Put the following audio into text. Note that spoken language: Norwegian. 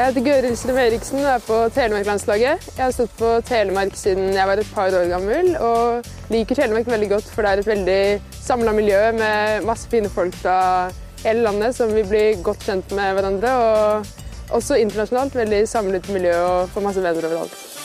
Jeg heter Gøril Strøm Eriksen og er på Telemark-landslaget. Jeg har stått på Telemark siden jeg var et par år gammel, og liker Telemark veldig godt, for det er et veldig samla miljø med masse fine folk fra hele landet som vil bli godt kjent med hverandre. Og også internasjonalt veldig samlet miljø og får masse venner overalt.